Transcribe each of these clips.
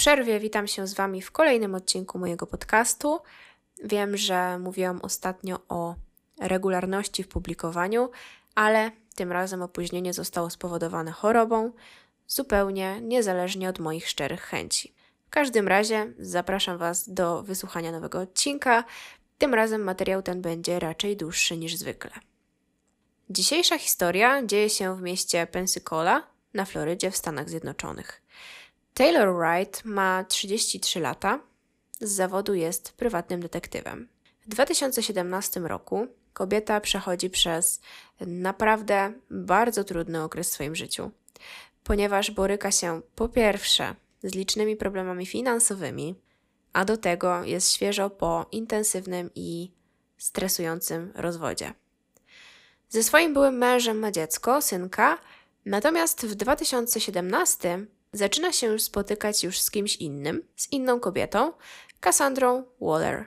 Przerwie witam się z Wami w kolejnym odcinku mojego podcastu. Wiem, że mówiłam ostatnio o regularności w publikowaniu, ale tym razem opóźnienie zostało spowodowane chorobą, zupełnie niezależnie od moich szczerych chęci. W każdym razie zapraszam Was do wysłuchania nowego odcinka. Tym razem materiał ten będzie raczej dłuższy niż zwykle. Dzisiejsza historia dzieje się w mieście Pensacola na Florydzie w Stanach Zjednoczonych. Taylor Wright ma 33 lata. Z zawodu jest prywatnym detektywem. W 2017 roku kobieta przechodzi przez naprawdę bardzo trudny okres w swoim życiu, ponieważ boryka się po pierwsze z licznymi problemami finansowymi, a do tego jest świeżo po intensywnym i stresującym rozwodzie. Ze swoim byłym mężem ma dziecko, synka, natomiast w 2017 zaczyna się już spotykać już z kimś innym, z inną kobietą, Cassandrą Waller.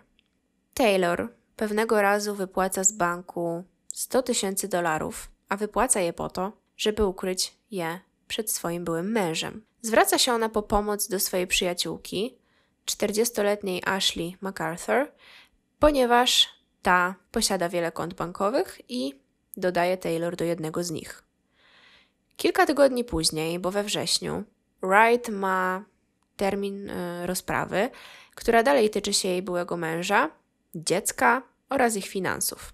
Taylor pewnego razu wypłaca z banku 100 tysięcy dolarów, a wypłaca je po to, żeby ukryć je przed swoim byłym mężem. Zwraca się ona po pomoc do swojej przyjaciółki, 40-letniej Ashley MacArthur, ponieważ ta posiada wiele kont bankowych i dodaje Taylor do jednego z nich. Kilka tygodni później, bo we wrześniu, Wright ma termin y, rozprawy, która dalej tyczy się jej byłego męża, dziecka oraz ich finansów.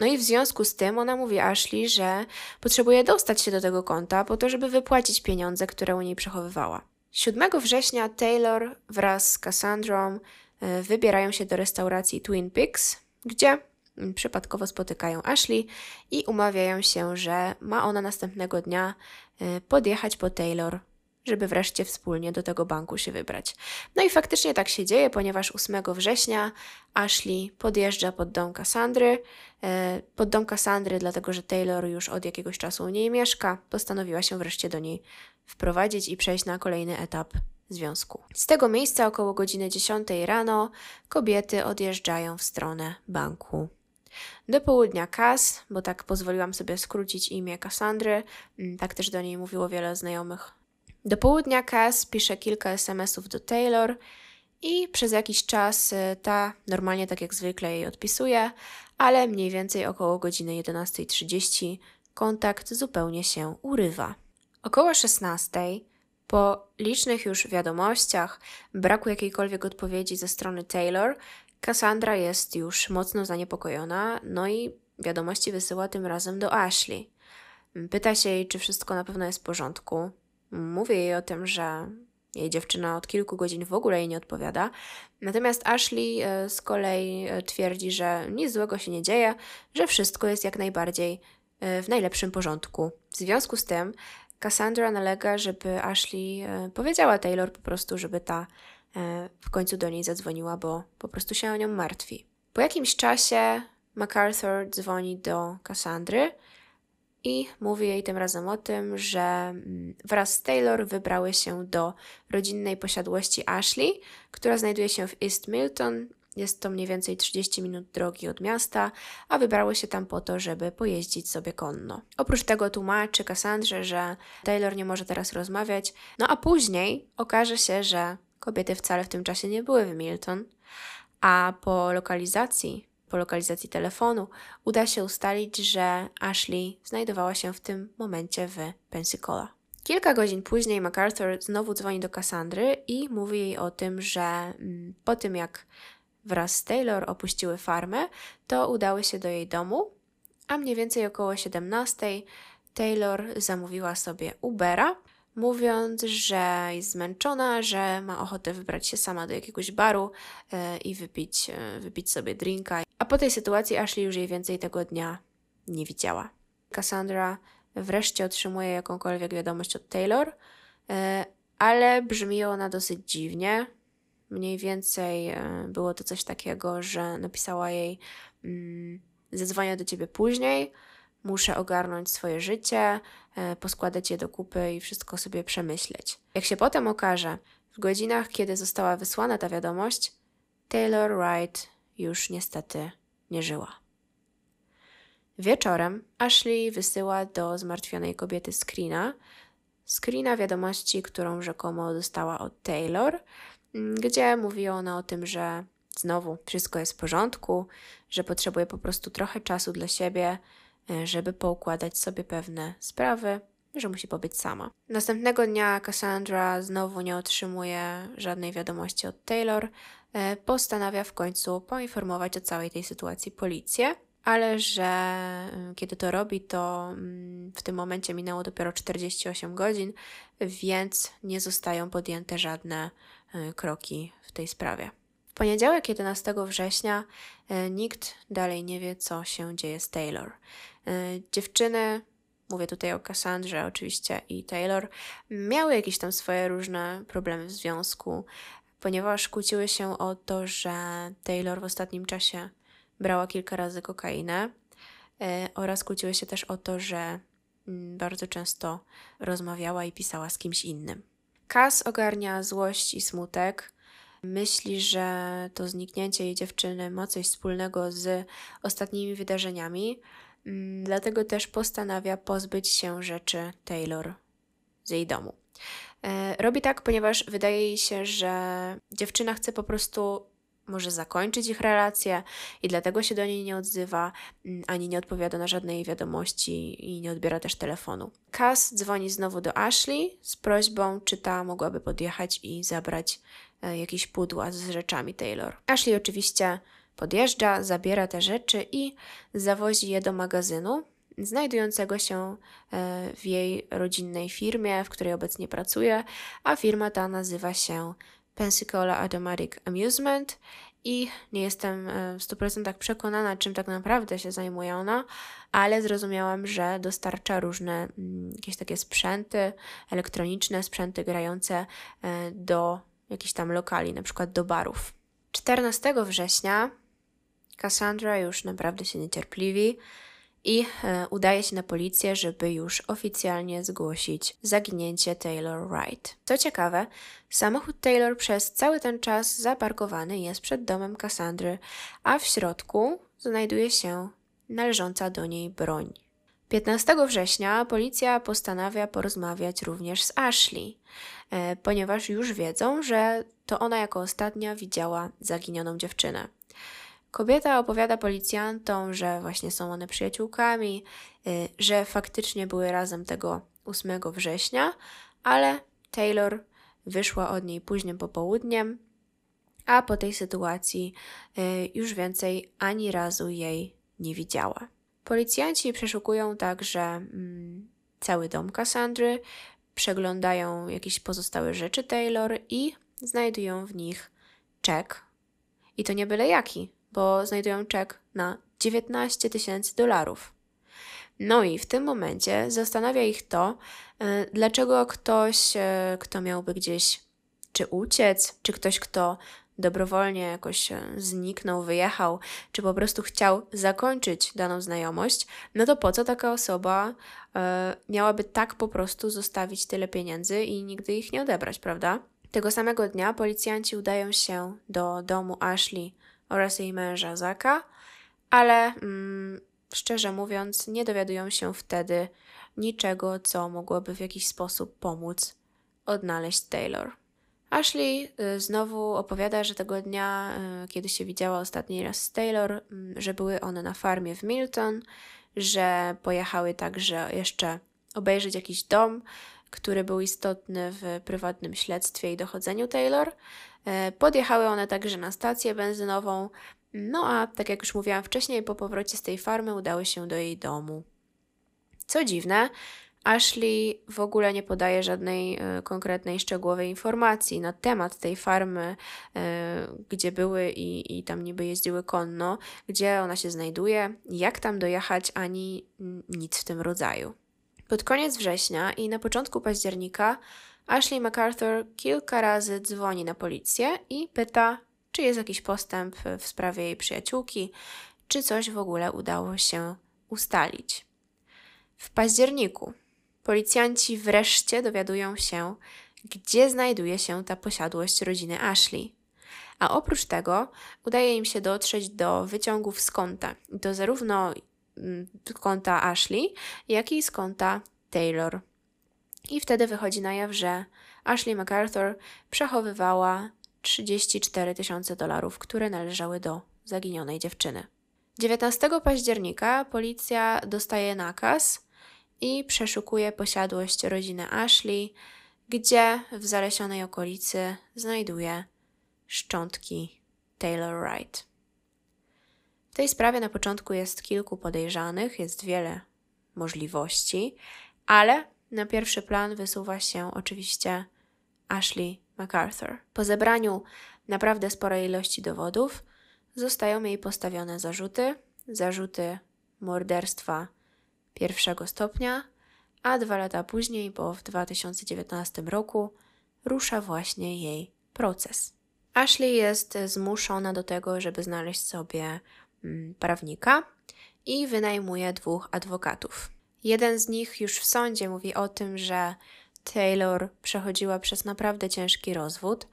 No i w związku z tym ona mówi Ashley, że potrzebuje dostać się do tego konta po to, żeby wypłacić pieniądze, które u niej przechowywała. 7 września Taylor wraz z Cassandrą y, wybierają się do restauracji Twin Peaks, gdzie mm, przypadkowo spotykają Ashley i umawiają się, że ma ona następnego dnia y, podjechać po Taylor żeby wreszcie wspólnie do tego banku się wybrać. No i faktycznie tak się dzieje, ponieważ 8 września Ashley podjeżdża pod dom Cassandry. E, pod dom Cassandry, dlatego że Taylor już od jakiegoś czasu u niej mieszka, postanowiła się wreszcie do niej wprowadzić i przejść na kolejny etap związku. Z tego miejsca około godziny 10 rano kobiety odjeżdżają w stronę banku. Do południa Cass, bo tak pozwoliłam sobie skrócić imię Cassandry, tak też do niej mówiło wiele znajomych do południa Cass pisze kilka SMS-ów do Taylor i przez jakiś czas y, ta normalnie tak jak zwykle jej odpisuje, ale mniej więcej około godziny 11.30 kontakt zupełnie się urywa. Około 16:00 po licznych już wiadomościach, braku jakiejkolwiek odpowiedzi ze strony Taylor, Cassandra jest już mocno zaniepokojona, no i wiadomości wysyła tym razem do Ashley. Pyta się jej, czy wszystko na pewno jest w porządku. Mówię jej o tym, że jej dziewczyna od kilku godzin w ogóle jej nie odpowiada. Natomiast Ashley e, z kolei e, twierdzi, że nic złego się nie dzieje, że wszystko jest jak najbardziej e, w najlepszym porządku. W związku z tym Cassandra nalega, żeby Ashley powiedziała Taylor po prostu, żeby ta w końcu do niej zadzwoniła, bo po prostu się o nią martwi. Po jakimś czasie MacArthur dzwoni do Cassandry i mówi jej tym razem o tym, że mm, wraz z Taylor wybrały się do rodzinnej posiadłości Ashley, która znajduje się w East Milton. Jest to mniej więcej 30 minut drogi od miasta, a wybrały się tam po to, żeby pojeździć sobie konno. Oprócz tego tłumaczy Cassandrze, że Taylor nie może teraz rozmawiać, no a później okaże się, że kobiety wcale w tym czasie nie były w Milton, a po lokalizacji po lokalizacji telefonu uda się ustalić, że Ashley znajdowała się w tym momencie w Pensacola. Kilka godzin później MacArthur znowu dzwoni do Cassandry i mówi jej o tym, że mm, po tym jak wraz z Taylor opuściły farmę, to udały się do jej domu, a mniej więcej około 17 Taylor zamówiła sobie Ubera mówiąc, że jest zmęczona, że ma ochotę wybrać się sama do jakiegoś baru e, i wypić, e, wypić sobie drinka. A po tej sytuacji Ashley już jej więcej tego dnia nie widziała. Cassandra wreszcie otrzymuje jakąkolwiek wiadomość od Taylor, e, ale brzmi ona dosyć dziwnie. Mniej więcej było to coś takiego, że napisała jej: mm, Zadzwonię do ciebie później muszę ogarnąć swoje życie, e, poskładać je do kupy i wszystko sobie przemyśleć. Jak się potem okaże, w godzinach, kiedy została wysłana ta wiadomość, Taylor Wright już niestety nie żyła. Wieczorem Ashley wysyła do zmartwionej kobiety screena screena wiadomości, którą rzekomo dostała od Taylor, mm, gdzie mówi ona o tym, że znowu wszystko jest w porządku, że potrzebuje po prostu trochę czasu dla siebie, e, żeby poukładać sobie pewne sprawy, że musi pobyć sama. Następnego dnia Cassandra znowu nie otrzymuje żadnej wiadomości od Taylor. E, postanawia w końcu poinformować o całej tej sytuacji policję, ale że e, kiedy to robi, to mm, w tym momencie minęło dopiero 48 godzin, więc nie zostają podjęte żadne kroki w tej sprawie poniedziałek 11 września e, nikt dalej nie wie, co się dzieje z Taylor. E, dziewczyny, mówię tutaj o Cassandrze oczywiście i Taylor, miały jakieś tam swoje różne problemy w związku, ponieważ kłóciły się o to, że Taylor w ostatnim czasie brała kilka razy kokainę e, oraz kłóciły się też o to, że mm, bardzo często rozmawiała i pisała z kimś innym. Cass ogarnia złość i smutek, Myśli, że to zniknięcie jej dziewczyny ma coś wspólnego z ostatnimi wydarzeniami, dlatego też postanawia pozbyć się rzeczy Taylor z jej domu. E, robi tak, ponieważ wydaje jej się, że dziewczyna chce po prostu może zakończyć ich relację i dlatego się do niej nie odzywa, mm, ani nie odpowiada na żadne jej wiadomości i nie odbiera też telefonu. Cass dzwoni znowu do Ashley z prośbą, czy ta mogłaby podjechać i zabrać E, jakieś pudła z rzeczami Taylor. Ashley oczywiście podjeżdża, zabiera te rzeczy i zawozi je do magazynu, znajdującego się e, w jej rodzinnej firmie, w której obecnie pracuje, a firma ta nazywa się Pensacola Automatic Amusement i nie jestem e, w 100% przekonana, czym tak naprawdę się zajmuje ona, ale zrozumiałam, że dostarcza różne mm, jakieś takie sprzęty elektroniczne, sprzęty grające do jakichś tam lokali, na przykład do barów. 14 września Cassandra już naprawdę się niecierpliwi i e, udaje się na policję, żeby już oficjalnie zgłosić zaginięcie Taylor Wright. Co ciekawe, samochód Taylor przez cały ten czas zaparkowany jest przed domem Cassandry, a w środku znajduje się należąca do niej broń. 15 września policja postanawia porozmawiać również z Ashley, e, ponieważ już wiedzą, że to ona jako ostatnia widziała zaginioną dziewczynę. Kobieta opowiada policjantom, że właśnie są one przyjaciółkami, e, że faktycznie były razem tego 8 września, ale Taylor wyszła od niej późnym popołudniem, a po tej sytuacji e, już więcej ani razu jej nie widziała. Policjanci przeszukują także mm, cały dom Cassandry, przeglądają jakieś pozostałe rzeczy Taylor i znajdują w nich czek. I to nie byle jaki, bo znajdują czek na 19 tysięcy dolarów. No i w tym momencie zastanawia ich to, e, dlaczego ktoś, e, kto miałby gdzieś czy uciec, czy ktoś, kto dobrowolnie jakoś zniknął, wyjechał, czy po prostu chciał zakończyć daną znajomość, no to po co taka osoba e, miałaby tak po prostu zostawić tyle pieniędzy i nigdy ich nie odebrać, prawda? Tego samego dnia policjanci udają się do domu Ashley oraz jej męża Zaka, ale mm, szczerze mówiąc, nie dowiadują się wtedy niczego, co mogłoby w jakiś sposób pomóc odnaleźć Taylor. Ashley y, znowu opowiada, że tego dnia, y, kiedy się widziała ostatni raz z Taylor, mm, że były one na farmie w Milton, że pojechały także jeszcze obejrzeć jakiś dom, który był istotny w prywatnym śledztwie i dochodzeniu Taylor. Y, podjechały one także na stację benzynową, no a tak jak już mówiłam wcześniej, po powrocie z tej farmy udały się do jej domu. Co dziwne, Ashley w ogóle nie podaje żadnej y, konkretnej, szczegółowej informacji na temat tej farmy, y, gdzie były i, i tam niby jeździły konno, gdzie ona się znajduje, jak tam dojechać, ani nic w tym rodzaju. Pod koniec września i na początku października Ashley MacArthur kilka razy dzwoni na policję i pyta, czy jest jakiś postęp w sprawie jej przyjaciółki, czy coś w ogóle udało się ustalić. W październiku policjanci wreszcie dowiadują się, gdzie znajduje się ta posiadłość rodziny Ashley. A oprócz tego udaje im się dotrzeć do wyciągów z konta. To zarówno mm, konta Ashley, jak i z konta Taylor. I wtedy wychodzi na jaw, że Ashley MacArthur przechowywała 34 tysiące dolarów, które należały do zaginionej dziewczyny. 19 października policja dostaje nakaz i przeszukuje posiadłość rodziny Ashley, gdzie w zalesionej okolicy znajduje szczątki Taylor Wright. W tej sprawie na początku jest kilku podejrzanych, jest wiele możliwości, ale na pierwszy plan wysuwa się oczywiście Ashley MacArthur. Po zebraniu naprawdę sporej ilości dowodów zostają jej postawione zarzuty, zarzuty morderstwa pierwszego stopnia, a dwa lata później, bo w 2019 roku, rusza właśnie jej proces. Ashley jest zmuszona do tego, żeby znaleźć sobie mm, prawnika i wynajmuje dwóch adwokatów. Jeden z nich już w sądzie mówi o tym, że Taylor przechodziła przez naprawdę ciężki rozwód,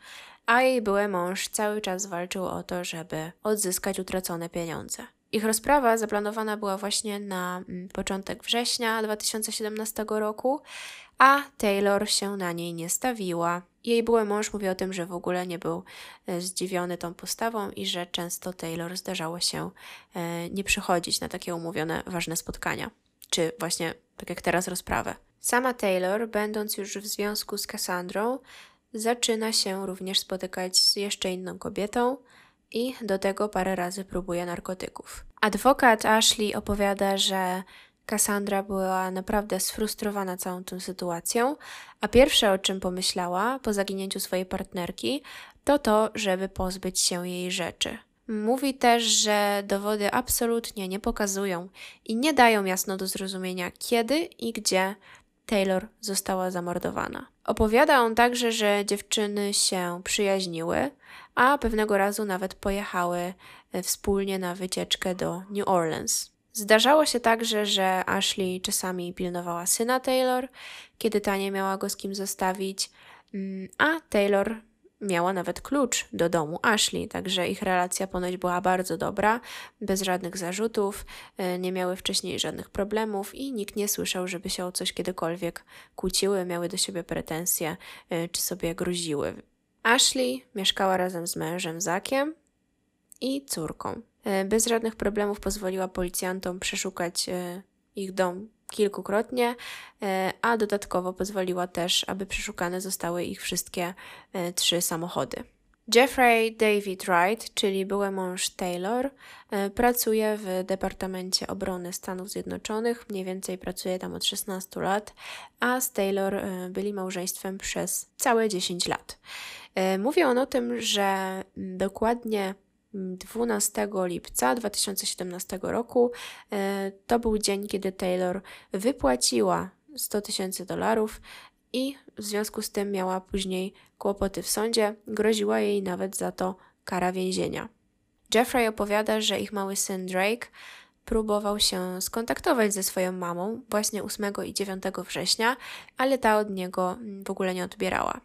a jej były mąż cały czas walczył o to, żeby odzyskać utracone pieniądze. Ich rozprawa zaplanowana była właśnie na mm, początek września 2017 roku, a Taylor się na niej nie stawiła. Jej były mąż mówi o tym, że w ogóle nie był e, zdziwiony tą postawą i że często Taylor zdarzało się e, nie przychodzić na takie umówione ważne spotkania, czy właśnie tak jak teraz rozprawę. Sama Taylor, będąc już w związku z Cassandrą, zaczyna się również spotykać z jeszcze inną kobietą i do tego parę razy próbuje narkotyków. Adwokat Ashley opowiada, że Cassandra była naprawdę sfrustrowana całą tą sytuacją, a pierwsze o czym pomyślała po zaginięciu swojej partnerki to to, żeby pozbyć się jej rzeczy. Mówi też, że dowody absolutnie nie pokazują i nie dają jasno do zrozumienia, kiedy i gdzie Taylor została zamordowana. Opowiada on także, że dziewczyny się przyjaźniły, a pewnego razu nawet pojechały e, wspólnie na wycieczkę do New Orleans. Zdarzało się także, że Ashley czasami pilnowała syna Taylor, kiedy ta nie miała go z kim zostawić, mm, a Taylor miała nawet klucz do domu Ashley, także ich relacja ponoć była bardzo dobra, bez żadnych zarzutów, e, nie miały wcześniej żadnych problemów i nikt nie słyszał, żeby się o coś kiedykolwiek kłóciły, miały do siebie pretensje e, czy sobie groziły. Ashley mieszkała razem z mężem Zakiem i córką. E, bez żadnych problemów pozwoliła policjantom przeszukać ich dom kilkukrotnie, e, a dodatkowo pozwoliła też, aby przeszukane zostały ich wszystkie e, trzy samochody. Jeffrey David Wright, czyli były mąż Taylor, e, pracuje w Departamencie Obrony Stanów Zjednoczonych, mniej więcej pracuje tam od 16 lat, a z Taylor byli małżeństwem przez całe 10 lat. Mówię on o tym, że dokładnie 12 lipca 2017 roku. E, to był dzień, kiedy Taylor wypłaciła 100 tysięcy dolarów i w związku z tym miała później kłopoty w sądzie. Groziła jej nawet za to kara więzienia. Jeffrey opowiada, że ich mały syn Drake próbował się skontaktować ze swoją mamą właśnie 8 i 9 września, ale ta od niego w ogóle nie odbierała.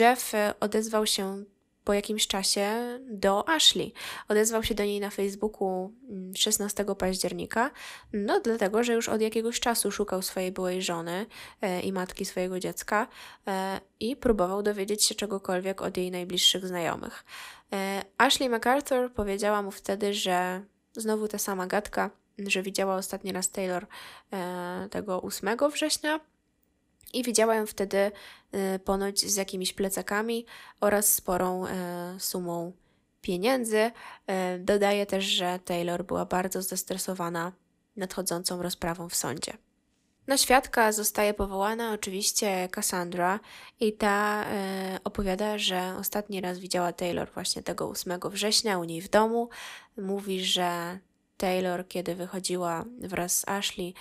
Jeff odezwał się po jakimś czasie do Ashley. Odezwał się do niej na Facebooku 16 mm, października, no dlatego, że już od jakiegoś czasu szukał swojej byłej żony e, i matki swojego dziecka e, i próbował dowiedzieć się czegokolwiek od jej najbliższych znajomych. E, Ashley MacArthur powiedziała mu wtedy, że znowu ta sama gadka, że widziała ostatni raz Taylor tego 8 września, i widziała ją wtedy y, ponoć z jakimiś plecakami oraz sporą y, sumą pieniędzy. Y, dodaje też, że Taylor była bardzo zestresowana nadchodzącą rozprawą w sądzie. Na świadka zostaje powołana oczywiście Cassandra i ta opowiada, że ostatni raz widziała Taylor właśnie tego 8 września u niej w domu. Mówi, że Taylor, kiedy wychodziła wraz z Ashley,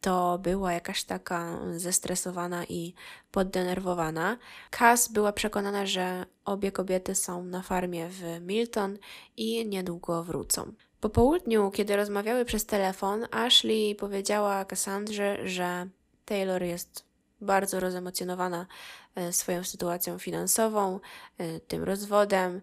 to była jakaś taka zestresowana i poddenerwowana. Cass była przekonana, że obie kobiety są na farmie w Milton i niedługo wrócą. Po południu, kiedy rozmawiały przez telefon, Ashley powiedziała Cassandrze, że Taylor jest bardzo rozemocjonowana e, swoją sytuacją finansową, e, tym rozwodem,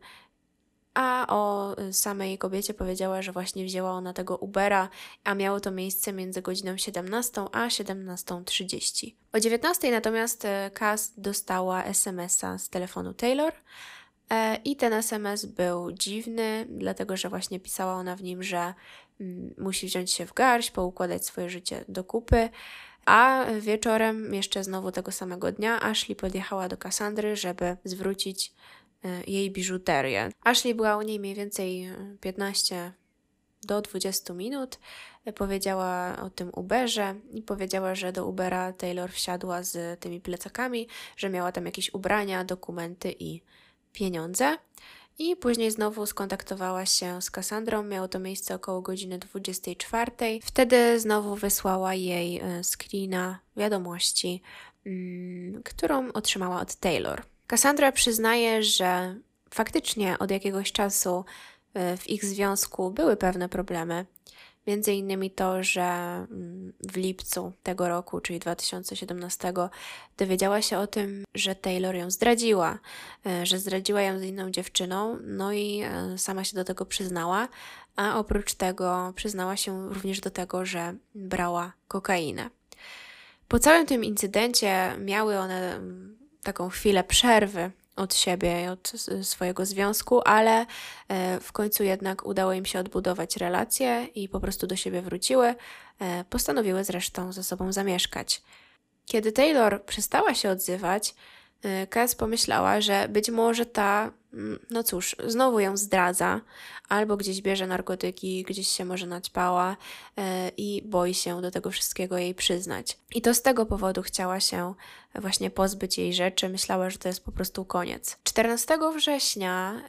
a o samej kobiecie powiedziała, że właśnie wzięła ona tego Ubera, a miało to miejsce między godziną 17 a 17.30. O 19 natomiast Cass dostała SMS-a z telefonu Taylor, E, I ten SMS był dziwny, dlatego że właśnie pisała ona w nim, że mm, musi wziąć się w garść, poukładać swoje życie do kupy. A wieczorem, jeszcze znowu tego samego dnia, Ashley podjechała do Cassandry, żeby zwrócić jej biżuterię. Ashley była u niej mniej więcej 15 e, do 20 minut. Powiedziała o tym Uberze i powiedziała, że do Ubera Taylor wsiadła z tymi plecakami, że miała tam jakieś ubrania, dokumenty i pieniądze. I później znowu skontaktowała się z Kassandrą. Miało to miejsce około godziny 24. Wtedy znowu wysłała jej e, screena wiadomości, mm, którą otrzymała od Taylor. Cassandra przyznaje, że faktycznie od jakiegoś czasu e, w ich związku były pewne problemy, Między innymi to, że mm, w lipcu tego roku, czyli 2017, dowiedziała się o tym, że Taylor ją zdradziła, e, że zdradziła ją z inną dziewczyną, no i e, sama się do tego przyznała, a oprócz tego przyznała się również do tego, że brała kokainę. Po całym tym incydencie miały one mm, taką chwilę przerwy od siebie, od swojego związku, ale e, w końcu jednak udało im się odbudować relacje i po prostu do siebie wróciły. E, postanowiły zresztą ze sobą zamieszkać. Kiedy Taylor przestała się odzywać, Cass y, pomyślała, że być może ta, no cóż, znowu ją zdradza, albo gdzieś bierze narkotyki, gdzieś się może naćpała y, i boi się do tego wszystkiego jej przyznać. I to z tego powodu chciała się właśnie pozbyć jej rzeczy, myślała, że to jest po prostu koniec. 14 września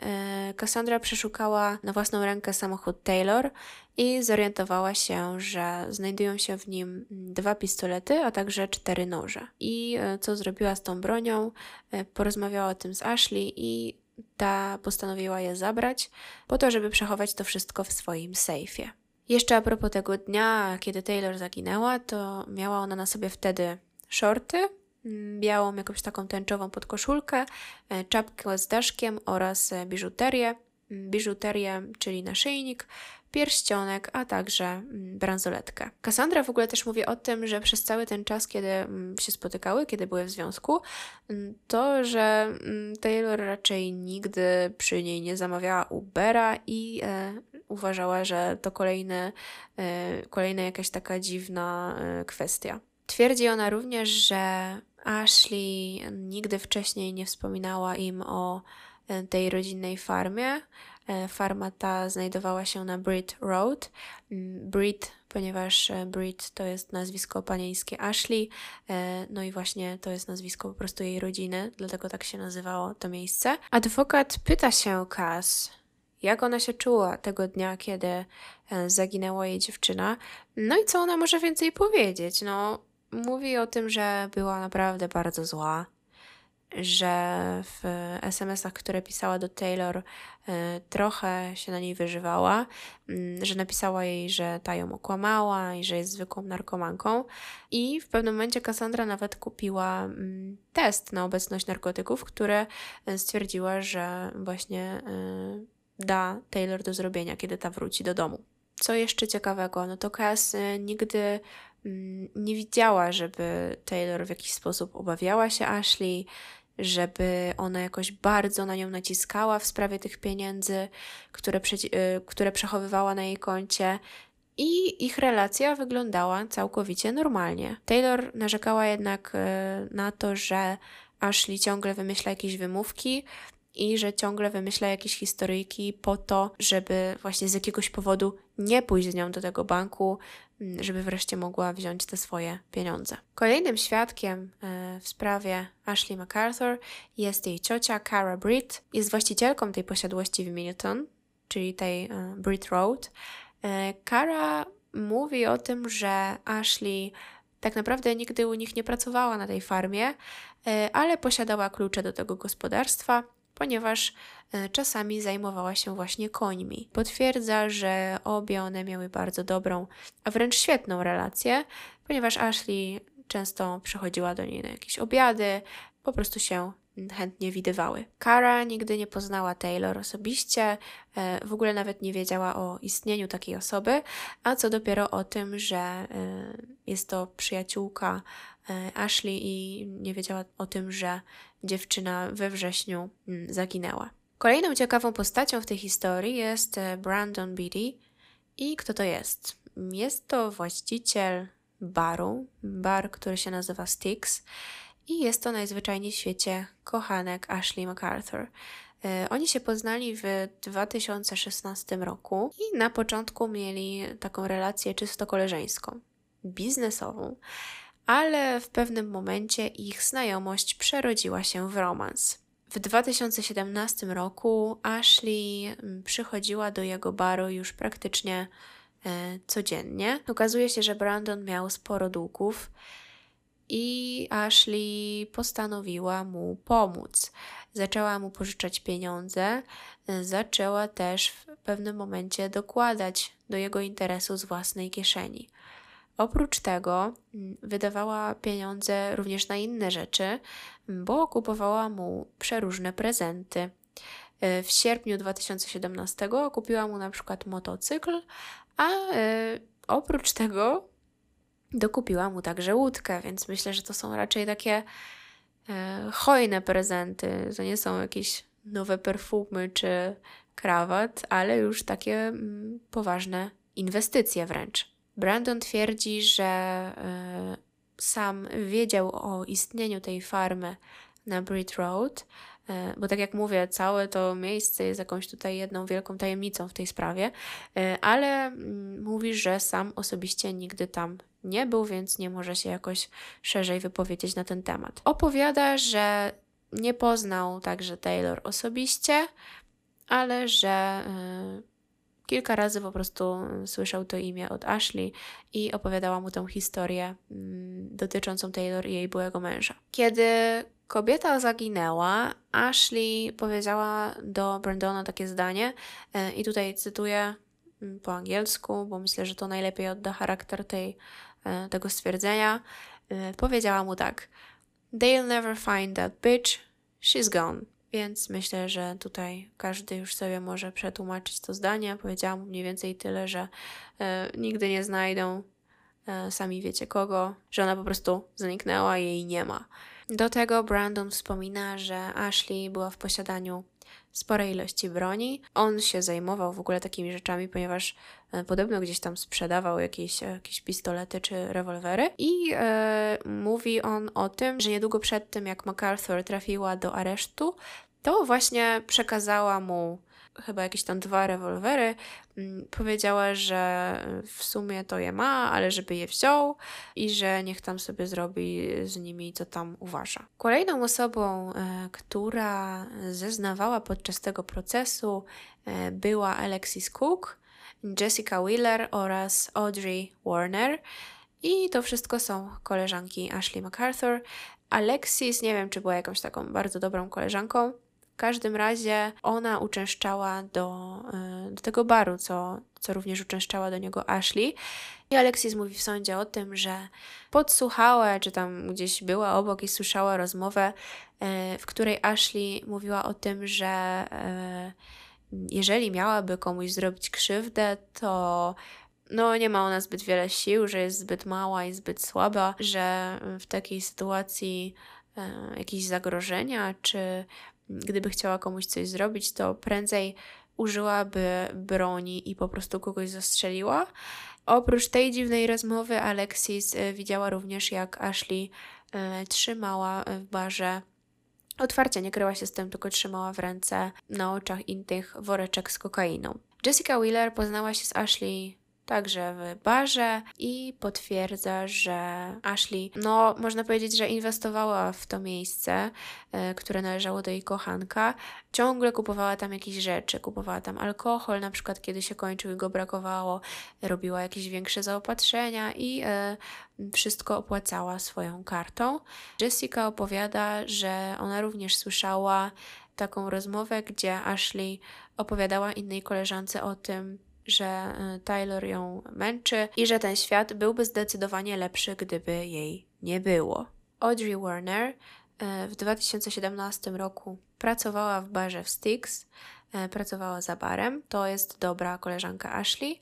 y, Cassandra przeszukała na własną rękę samochód Taylor i zorientowała się, że znajdują się w nim dwa pistolety, a także cztery noże. I e, co zrobiła z tą bronią? E, porozmawiała o tym z Ashley i ta postanowiła je zabrać, po to, żeby przechować to wszystko w swoim sejfie. Jeszcze a propos tego dnia, kiedy Taylor zaginęła, to miała ona na sobie wtedy shorty, mm, białą jakąś taką tęczową podkoszulkę, e, czapkę z daszkiem oraz biżuterię. Mm, biżuterię, czyli naszyjnik, pierścionek, a także mm, bransoletkę. Cassandra w ogóle też mówi o tym, że przez cały ten czas, kiedy mm, się spotykały, kiedy były w związku, mm, to, że Taylor raczej nigdy przy niej nie zamawiała Ubera i e, uważała, że to kolejny, e, kolejna jakaś taka dziwna e, kwestia. Twierdzi ona również, że Ashley nigdy wcześniej nie wspominała im o e, tej rodzinnej farmie, farma ta znajdowała się na Brit Road. Mm, Brit, ponieważ e, Brit to jest nazwisko panieńskie Ashley, e, no i właśnie to jest nazwisko po prostu jej rodziny, dlatego tak się nazywało to miejsce. Adwokat pyta się Cass, jak ona się czuła tego dnia, kiedy zaginęła jej dziewczyna, no i co ona może więcej powiedzieć. No, mówi o tym, że była naprawdę bardzo zła, że w SMS-ach, które pisała do Taylor, e, trochę się na niej wyżywała, mm, że napisała jej, że ta ją okłamała i że jest zwykłą narkomanką. I w pewnym momencie Cassandra nawet kupiła mm, test na obecność narkotyków, które e, stwierdziła, że właśnie e, da Taylor do zrobienia, kiedy ta wróci do domu. Co jeszcze ciekawego, no to Cass nigdy mm, nie widziała, żeby Taylor w jakiś sposób obawiała się Ashley, żeby ona jakoś bardzo na nią naciskała w sprawie tych pieniędzy, które, y, które przechowywała na jej koncie. I ich relacja wyglądała całkowicie normalnie. Taylor narzekała jednak y, na to, że Ashley ciągle wymyśla jakieś wymówki, i że ciągle wymyśla jakieś historyjki po to, żeby właśnie z jakiegoś powodu nie pójść z nią do tego banku, żeby wreszcie mogła wziąć te swoje pieniądze. Kolejnym świadkiem e, w sprawie Ashley MacArthur jest jej ciocia Cara Britt. Jest właścicielką tej posiadłości w Milton, czyli tej e, Britt Road. E, Cara mówi o tym, że Ashley tak naprawdę nigdy u nich nie pracowała na tej farmie, ale posiadała klucze do tego gospodarstwa ponieważ e, czasami zajmowała się właśnie końmi. Potwierdza, że obie one miały bardzo dobrą, a wręcz świetną relację, ponieważ Ashley często przychodziła do niej na jakieś obiady, po prostu się chętnie widywały. Kara nigdy nie poznała Taylor osobiście, w ogóle nawet nie wiedziała o istnieniu takiej osoby, a co dopiero o tym, że jest to przyjaciółka Ashley i nie wiedziała o tym, że dziewczyna we wrześniu mm, zaginęła. Kolejną ciekawą postacią w tej historii jest Brandon Beatty. I kto to jest? Jest to właściciel baru, bar, który się nazywa Styx i jest to najzwyczajniej w świecie kochanek Ashley MacArthur. E, oni się poznali w 2016 roku i na początku mieli taką relację czysto koleżeńską, biznesową, ale w pewnym momencie ich znajomość przerodziła się w romans. W 2017 roku Ashley mm, przychodziła do jego baru już praktycznie E, codziennie. Okazuje się, że Brandon miał sporo długów i Ashley postanowiła mu pomóc. Zaczęła mu pożyczać pieniądze, e, zaczęła też w pewnym momencie dokładać do jego interesu z własnej kieszeni. Oprócz tego mm, wydawała pieniądze również na inne rzeczy, bo kupowała mu przeróżne prezenty. E, w sierpniu 2017 kupiła mu na przykład motocykl, a e, oprócz tego dokupiła mu także łódkę, więc myślę, że to są raczej takie e, hojne prezenty. To nie są jakieś nowe perfumy czy krawat, ale już takie mm, poważne inwestycje wręcz. Brandon twierdzi, że e, sam wiedział o istnieniu tej farmy na Brit Road, E, bo tak jak mówię, całe to miejsce jest jakąś tutaj jedną wielką tajemnicą w tej sprawie, e, ale mm, mówi, że sam osobiście nigdy tam nie był, więc nie może się jakoś szerzej wypowiedzieć na ten temat. Opowiada, że nie poznał także Taylor osobiście, ale że kilka razy po prostu słyszał to imię od Ashley i opowiadała mu tę historię mm, dotyczącą Taylor i jej byłego męża. Kiedy Kobieta zaginęła. Ashley powiedziała do Brandona takie zdanie, e, i tutaj cytuję mm, po angielsku, bo myślę, że to najlepiej odda charakter tej, e, tego stwierdzenia. E, powiedziała mu tak: They'll never find that bitch, she's gone. Więc myślę, że tutaj każdy już sobie może przetłumaczyć to zdanie. Powiedziałam mniej więcej tyle, że e, nigdy nie znajdą, e, sami wiecie kogo, że ona po prostu zniknęła jej nie ma. Do tego Brandon wspomina, że Ashley była w posiadaniu sporej ilości broni. On się zajmował w ogóle takimi rzeczami, ponieważ e, podobno gdzieś tam sprzedawał jakieś, jakieś pistolety czy rewolwery. I e, mówi on o tym, że niedługo przed tym, jak MacArthur trafiła do aresztu, to właśnie przekazała mu chyba jakieś tam dwa rewolwery. Mm, powiedziała, że w sumie to je ma, ale żeby je wziął i że niech tam sobie zrobi z nimi, co tam uważa. Kolejną osobą, e, która zeznawała podczas tego procesu, e, była Alexis Cook, Jessica Wheeler oraz Audrey Warner. I to wszystko są koleżanki Ashley MacArthur. Alexis, nie wiem, czy była jakąś taką bardzo dobrą koleżanką, w każdym razie ona uczęszczała do, e, do tego baru, co, co również uczęszczała do niego Ashley. I Alexis mówi w sądzie o tym, że podsłuchała, czy tam gdzieś była obok i słyszała rozmowę, e, w której Ashley mówiła o tym, że e, jeżeli miałaby komuś zrobić krzywdę, to no nie ma ona zbyt wiele sił, że jest zbyt mała i zbyt słaba, że w takiej sytuacji jakieś zagrożenia czy gdyby chciała komuś coś zrobić, to prędzej użyłaby broni i po prostu kogoś zastrzeliła. Oprócz tej dziwnej rozmowy, Alexis e, widziała również, jak Ashley e, trzymała w barze otwarcie, nie kryła się z tym, tylko trzymała w ręce na oczach innych woreczek z kokainą. Jessica Wheeler poznała się z Ashley także w barze i potwierdza, że Ashley, no można powiedzieć, że inwestowała w to miejsce, e, które należało do jej kochanka. Ciągle kupowała tam jakieś rzeczy, kupowała tam alkohol, na przykład kiedy się kończył i go brakowało, robiła jakieś większe zaopatrzenia i e, wszystko opłacała swoją kartą. Jessica opowiada, że ona również słyszała taką rozmowę, gdzie Ashley opowiadała innej koleżance o tym, że y, Taylor ją męczy i że ten świat byłby zdecydowanie lepszy, gdyby jej nie było. Audrey Warner w 2017 roku pracowała w barze w Styx, pracowała za barem. To jest dobra koleżanka Ashley.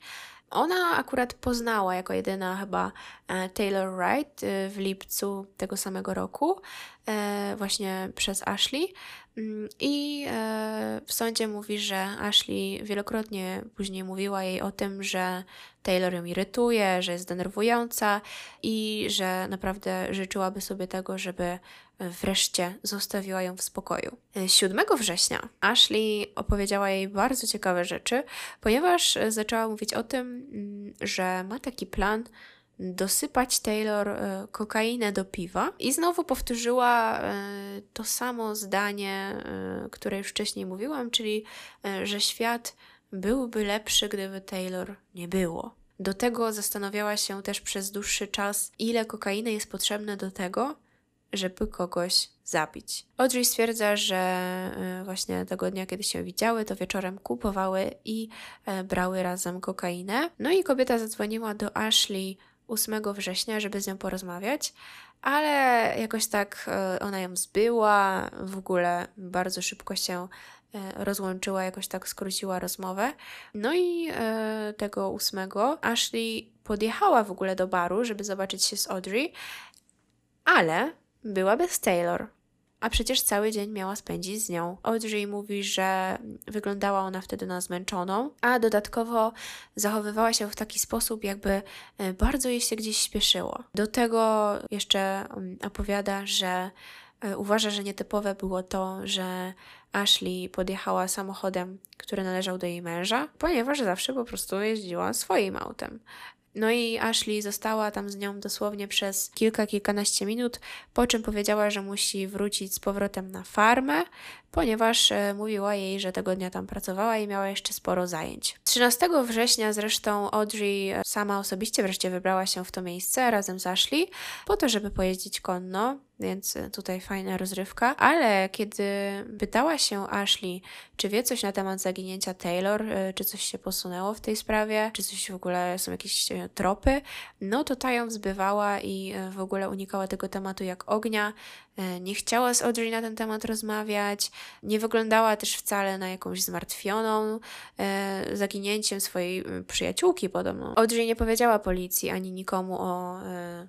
Ona akurat poznała jako jedyna chyba Taylor Wright w lipcu tego samego roku, właśnie przez Ashley. I e, w sądzie mówi, że Ashley wielokrotnie później mówiła jej o tym, że Taylor ją irytuje, że jest denerwująca i że naprawdę życzyłaby sobie tego, żeby wreszcie zostawiła ją w spokoju. 7 września Ashley opowiedziała jej bardzo ciekawe rzeczy, ponieważ zaczęła mówić o tym, mm, że ma taki plan, dosypać Taylor e, kokainę do piwa i znowu powtórzyła e, to samo zdanie, e, które już wcześniej mówiłam, czyli że świat byłby lepszy, gdyby Taylor nie było. Do tego zastanawiała się też przez dłuższy czas, ile kokainy jest potrzebne do tego, żeby kogoś zabić. Audrey stwierdza, że właśnie tego dnia, kiedy się widziały, to wieczorem kupowały i brały razem kokainę. No i kobieta zadzwoniła do Ashley 8 września, żeby z nią porozmawiać, ale jakoś tak e, ona ją zbyła, w ogóle bardzo szybko się e, rozłączyła, jakoś tak skróciła rozmowę. No i e, tego 8 Ashley podjechała w ogóle do baru, żeby zobaczyć się z Audrey, ale była bez Taylor a przecież cały dzień miała spędzić z nią. Audrey mówi, że wyglądała ona wtedy na zmęczoną, a dodatkowo zachowywała się w taki sposób, jakby e, bardzo jej się gdzieś śpieszyło. Do tego jeszcze mm, opowiada, że e, uważa, że nietypowe było to, że Ashley podjechała samochodem, który należał do jej męża, ponieważ zawsze po prostu jeździła swoim autem. No i Ashley została tam z nią dosłownie przez kilka, kilkanaście minut, po czym powiedziała, że musi wrócić z powrotem na farmę, ponieważ e, mówiła jej, że tego dnia tam pracowała i miała jeszcze sporo zajęć. 13 września zresztą Audrey e, sama osobiście wreszcie wybrała się w to miejsce razem z Ashley po to, żeby pojeździć konno, więc e, tutaj fajna rozrywka. Ale kiedy pytała się Ashley, czy wie coś na temat zaginięcia Taylor, czy coś się posunęło w tej sprawie, czy coś w ogóle są jakieś tropy, no to ta ją zbywała i w ogóle unikała tego tematu jak ognia. E, nie chciała z Audrey na ten temat rozmawiać, nie wyglądała też wcale na jakąś zmartwioną e, zaginięciem swojej przyjaciółki podobno. Audrey nie powiedziała policji ani nikomu o e,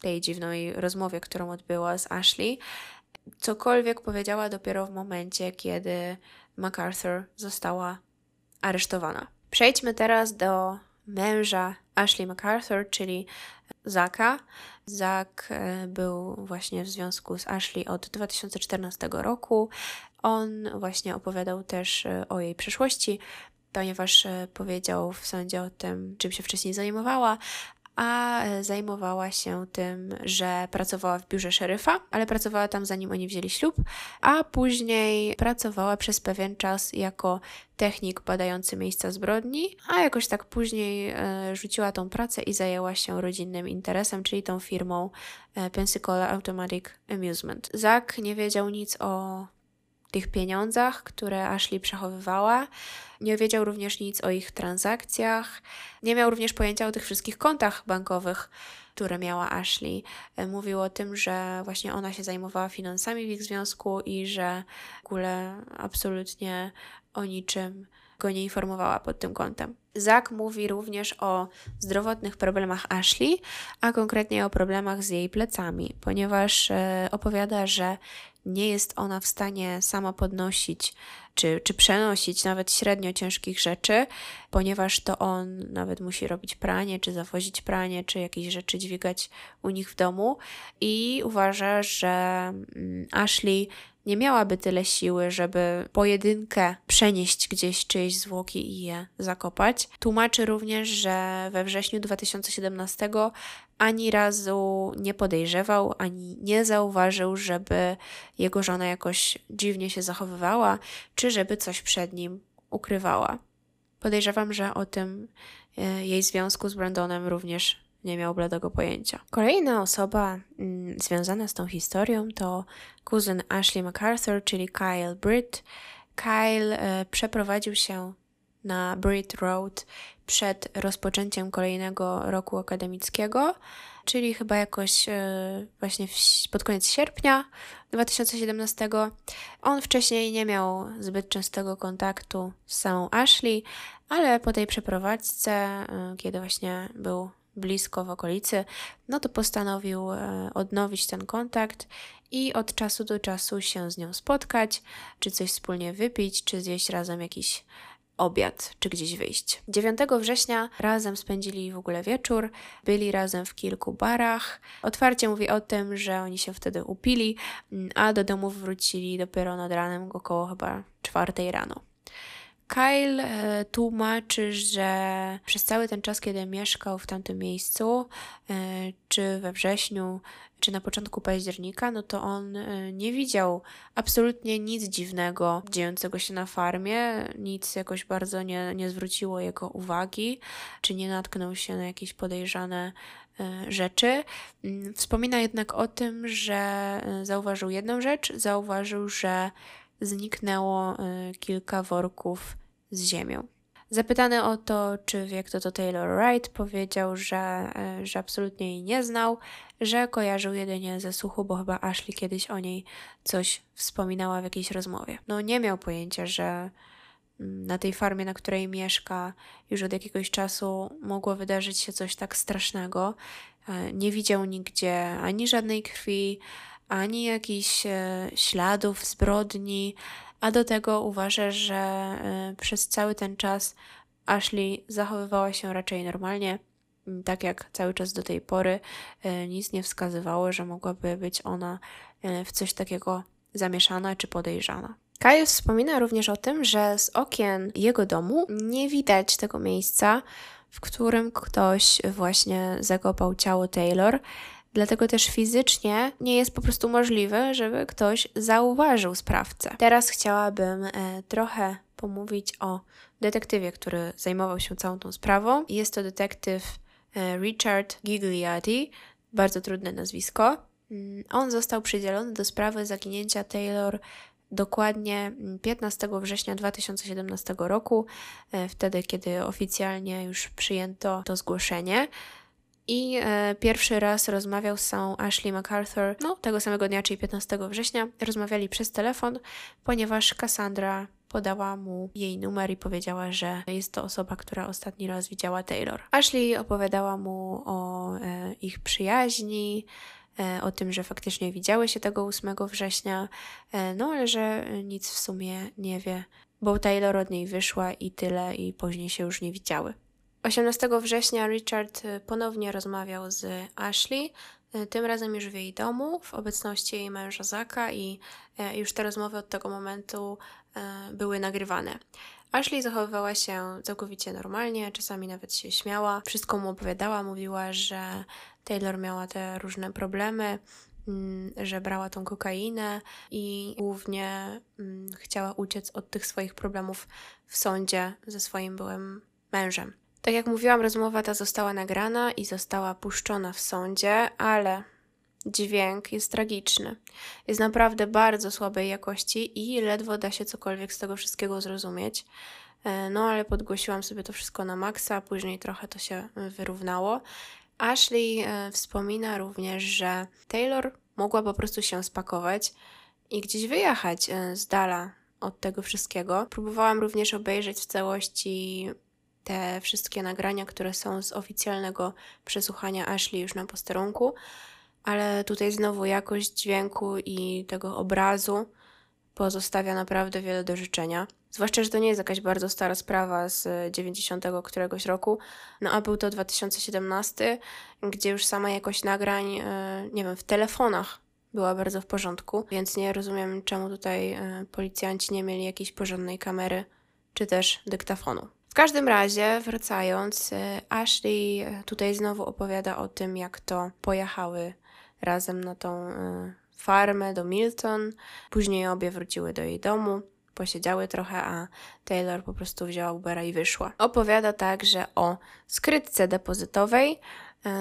tej dziwnej rozmowie, którą odbyła z Ashley. Cokolwiek powiedziała dopiero w momencie, kiedy MacArthur została aresztowana. Przejdźmy teraz do męża Ashley MacArthur, czyli Zaka. Zak e, był właśnie w związku z Ashley od 2014 roku. On właśnie opowiadał też e, o jej przeszłości, ponieważ e, powiedział w sądzie o tym, czym się wcześniej zajmowała, a zajmowała się tym, że pracowała w biurze szeryfa, ale pracowała tam zanim oni wzięli ślub, a później pracowała przez pewien czas jako technik badający miejsca zbrodni, a jakoś tak później e, rzuciła tą pracę i zajęła się rodzinnym interesem, czyli tą firmą e, Pensacola Automatic Amusement. Zak nie wiedział nic o tych pieniądzach, które Ashley przechowywała. Nie wiedział również nic o ich transakcjach. Nie miał również pojęcia o tych wszystkich kontach bankowych, które miała Ashley. Mówił o tym, że właśnie ona się zajmowała finansami w ich związku i że w ogóle absolutnie o niczym go nie informowała pod tym kątem. Zak mówi również o zdrowotnych problemach Ashley, a konkretnie o problemach z jej plecami, ponieważ e, opowiada, że nie jest ona w stanie sama podnosić czy, czy przenosić nawet średnio ciężkich rzeczy, ponieważ to on nawet musi robić pranie, czy zawozić pranie, czy jakieś rzeczy dźwigać u nich w domu i uważa, że mm, Ashley nie miałaby tyle siły, żeby pojedynkę przenieść gdzieś czyjeś zwłoki i je zakopać. Tłumaczy również, że we wrześniu 2017 ani razu nie podejrzewał, ani nie zauważył, żeby jego żona jakoś dziwnie się zachowywała, czy żeby coś przed nim ukrywała. Podejrzewam, że o tym e, jej związku z Brandonem również nie miał bladego pojęcia. Kolejna osoba mm, związana z tą historią to kuzyn Ashley MacArthur, czyli Kyle Britt. Kyle e, przeprowadził się na Brit Road przed rozpoczęciem kolejnego roku akademickiego, czyli chyba jakoś e, właśnie pod koniec sierpnia 2017. On wcześniej nie miał zbyt częstego kontaktu z samą Ashley, ale po tej przeprowadzce, e, kiedy właśnie był blisko w okolicy, no to postanowił e, odnowić ten kontakt i od czasu do czasu się z nią spotkać, czy coś wspólnie wypić, czy zjeść razem jakiś obiad, czy gdzieś wyjść. 9 września razem spędzili w ogóle wieczór, byli razem w kilku barach. Otwarcie mówi o tym, że oni się wtedy upili, a do domu wrócili dopiero nad ranem, około chyba czwartej rano. Kyle e, tłumaczy, że przez cały ten czas, kiedy mieszkał w tamtym miejscu, e, czy we wrześniu, czy na początku października, no to on e, nie widział absolutnie nic dziwnego dziejącego się na farmie, nic jakoś bardzo nie, nie zwróciło jego uwagi, czy nie natknął się na jakieś podejrzane rzeczy. Mm, wspomina jednak o tym, że zauważył jedną rzecz, zauważył, że zniknęło kilka worków z ziemią. Zapytany o to, czy wie kto to Taylor Wright, powiedział, że, e, że absolutnie jej nie znał, że kojarzył jedynie ze słuchu, bo chyba Ashley kiedyś o niej coś wspominała w jakiejś rozmowie. No nie miał pojęcia, że mm, na tej farmie, na której mieszka, już od jakiegoś czasu mogło wydarzyć się coś tak strasznego. E, nie widział nigdzie ani żadnej krwi, ani jakichś e, śladów zbrodni a do tego uważa, że y, przez cały ten czas Ashley zachowywała się raczej normalnie, tak jak cały czas do tej pory. Y, nic nie wskazywało, że mogłaby być ona y, w coś takiego zamieszana czy podejrzana. Kajus wspomina również o tym, że z okien jego domu nie widać tego miejsca, w którym ktoś właśnie zakopał ciało Taylor, Dlatego też fizycznie nie jest po prostu możliwe, żeby ktoś zauważył sprawcę. Teraz chciałabym e, trochę pomówić o detektywie, który zajmował się całą tą sprawą. Jest to detektyw e, Richard Gigliotti, bardzo trudne nazwisko. Mm, on został przydzielony do sprawy zaginięcia Taylor dokładnie 15 września 2017 roku, e, wtedy kiedy oficjalnie już przyjęto to zgłoszenie i e, pierwszy raz rozmawiał z samą Ashley MacArthur, no tego samego dnia, czyli 15 września. Rozmawiali przez telefon, ponieważ Cassandra podała mu jej numer i powiedziała, że jest to osoba, która ostatni raz widziała Taylor. Ashley opowiadała mu o e, ich przyjaźni, e, o tym, że faktycznie widziały się tego 8 września, e, no ale że nic w sumie nie wie, bo Taylor od niej wyszła i tyle, i później się już nie widziały. 18 września Richard y, ponownie rozmawiał z Ashley, y, tym razem już w jej domu, w obecności jej męża Zaka i y, już te rozmowy od tego momentu były nagrywane. Ashley zachowywała się całkowicie normalnie, czasami nawet się śmiała, wszystko mu opowiadała, mówiła, że Taylor miała te różne problemy, mm, że brała tą kokainę i głównie mm, chciała uciec od tych swoich problemów w sądzie ze swoim byłym mężem. Tak jak mówiłam, rozmowa ta została nagrana i została puszczona w sądzie, ale dźwięk jest tragiczny. Jest naprawdę bardzo słabej jakości i ledwo da się cokolwiek z tego wszystkiego zrozumieć. E, no ale podgłosiłam sobie to wszystko na maksa, później trochę to się wyrównało. Ashley e, wspomina również, że Taylor mogła po prostu się spakować i gdzieś wyjechać e, z dala od tego wszystkiego. Próbowałam również obejrzeć w całości te wszystkie nagrania, które są z oficjalnego przesłuchania Ashley już na posterunku, ale tutaj znowu jakość dźwięku i tego obrazu pozostawia naprawdę wiele do życzenia. Zwłaszcza, że to nie jest jakaś bardzo stara sprawa z 90 któregoś roku, no a był to 2017, gdzie już sama jakość nagrań, e, nie wiem, w telefonach była bardzo w porządku, więc nie rozumiem, czemu tutaj e, policjanci nie mieli jakiejś porządnej kamery czy też dyktafonu. W każdym razie, wracając, y, Ashley y, tutaj znowu opowiada o tym, jak to pojechały razem na tą y, farmę do Milton. Później obie wróciły do jej domu. posiedziały trochę, a Taylor po prostu wzięła Ubera i wyszła. Opowiada także o skrytce depozytowej, e,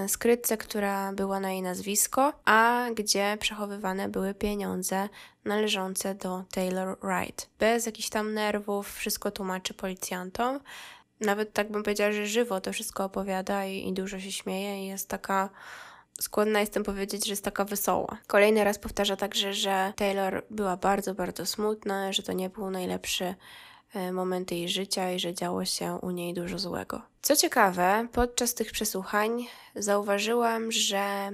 skrytce, która była na jej nazwisko, a gdzie przechowywane były pieniądze należące do Taylor Wright. Bez jakichś tam nerwów, wszystko tłumaczy policjantom. Nawet tak bym powiedziała, że żywo to wszystko opowiada i, i dużo się śmieje i jest taka skłonna jestem powiedzieć, że jest taka wesoła. Kolejny raz powtarza także, że Taylor była bardzo, bardzo smutna, że to nie był najlepszy e, moment jej życia i że działo się u niej dużo złego. Co ciekawe, podczas tych przesłuchań zauważyłam, że